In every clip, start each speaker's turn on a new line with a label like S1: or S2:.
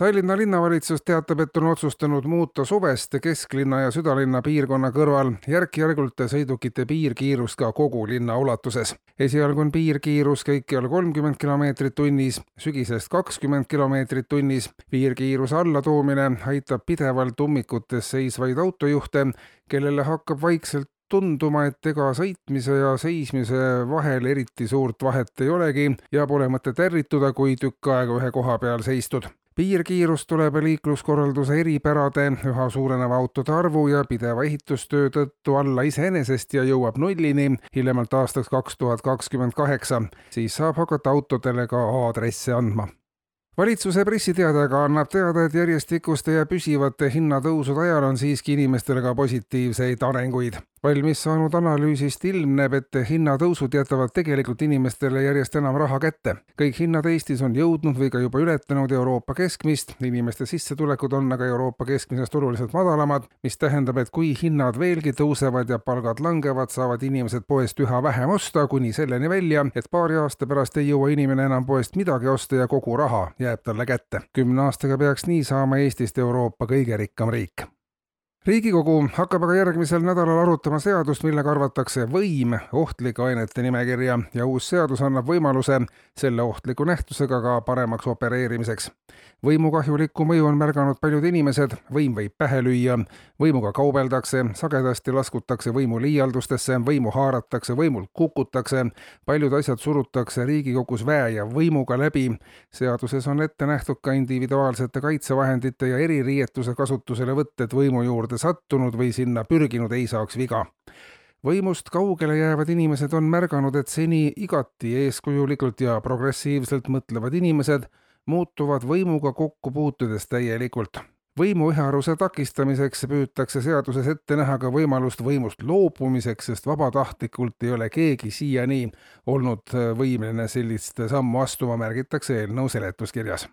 S1: Tallinna linnavalitsus teatab, et on otsustanud muuta suvest kesklinna ja südalinna piirkonna kõrval järk-järgult sõidukite piirkiirust ka kogu linna ulatuses. esialgu on piirkiirus kõikjal kolmkümmend kilomeetrit tunnis, sügisest kakskümmend kilomeetrit tunnis. piirkiiruse allatoomine aitab pidevalt ummikutes seisvaid autojuhte, kellele hakkab vaikselt tunduma, et ega sõitmise ja seismise vahel eriti suurt vahet ei olegi ja pole mõtet ärrituda, kui tükk aega ühe koha peal seistud. Piirkiirus tuleb liikluskorralduse eripärade, üha suureneva autode arvu ja pideva ehitustöö tõttu alla iseenesest ja jõuab nullini hiljemalt aastaks kaks tuhat kakskümmend kaheksa. siis saab hakata autodele ka aadresse andma valitsuse pressiteade aga annab teada, et järjestikuste ja püsivate hinnatõusude ajal on siiski inimestel ka positiivseid arenguid valmis saanud analüüsist ilmneb, et hinnatõusud jätavad tegelikult inimestele järjest enam raha kätte. kõik hinnad Eestis on jõudnud või ka juba ületanud Euroopa keskmist, inimeste sissetulekud on aga Euroopa keskmisest oluliselt madalamad, mis tähendab, et kui hinnad veelgi tõusevad ja palgad langevad, saavad inimesed poest üha vähem osta, kuni selleni välja, et paari aasta pärast ei jõua inimene enam poest midagi osta ja kogu raha jääb talle kätte. kümne aastaga peaks nii saama Eestist Euroopa kõige rikkam riik riigikogu hakkab aga järgmisel nädalal arutama seadust, millega arvatakse võim ohtlike ainete nimekirja ja uus seadus annab võimaluse selle ohtliku nähtusega ka paremaks opereerimiseks. võimu kahjulikku mõju on märganud paljud inimesed, võim võib pähe lüüa, võimuga kaubeldakse, sagedasti laskutakse võimu liialdustesse, võimu haaratakse, võimult kukutakse, paljud asjad surutakse Riigikogus väe ja võimuga läbi. seaduses on ette nähtud ka individuaalsete kaitsevahendite ja eririietuse kasutuselevõtt, et võimu juurde sattunud või sinna pürginud ei saaks viga. võimust kaugele jäävad inimesed on märganud, et seni igati eeskujulikult ja progressiivselt mõtlevad inimesed muutuvad võimuga kokku puutudes täielikult võimu ühearuse takistamiseks püütakse seaduses ette näha ka võimalust võimust loobumiseks, sest vabatahtlikult ei ole keegi siiani olnud võimeline sellist sammu astuma, märgitakse eelnõu seletuskirjas.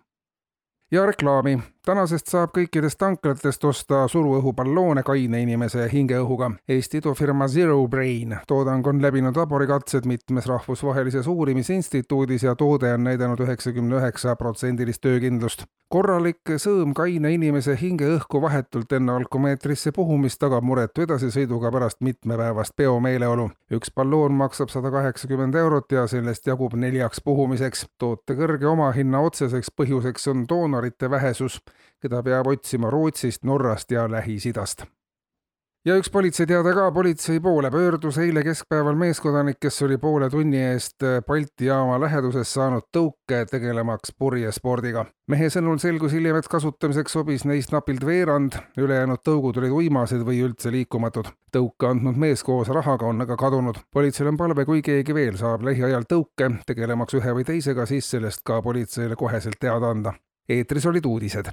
S1: ja reklaami tänasest saab kõikidest tanklatest osta suruõhuballoone kaine inimese hingeõhuga. Eesti idufirma Zero Brain toodang on läbinud laborikatsed mitmes rahvusvahelises uurimisinstituudis ja toode on näidanud üheksakümne üheksa protsendilist töökindlust. korralik sõõm kaine inimese hingeõhku vahetult enne alkomeetrisse puhumist tagab muretu edasisõiduga pärast mitmepäevast peomeeleolu. üks balloon maksab sada kaheksakümmend eurot ja sellest jagub neljaks puhumiseks. toote kõrge omahinna otseseks põhjuseks on doonorite vähesus keda peab otsima Rootsist, Norrast ja Lähis-Idast. ja üks politseiteade ka, politsei poole pöördus eile keskpäeval meeskodanik, kes oli poole tunni eest Balti jaama läheduses saanud tõuke tegelemaks purjespordiga. mehe sõnul selgus hiljem, et kasutamiseks sobis neist napilt veerand, ülejäänud tõugud olid uimased või üldse liikumatud. tõuke andnud mees koos rahaga on aga kadunud. politseil on palve, kui keegi veel saab lähiajal tõuke tegelemaks ühe või teisega, siis sellest ka politseile koheselt teada anda. Eetris olid uudised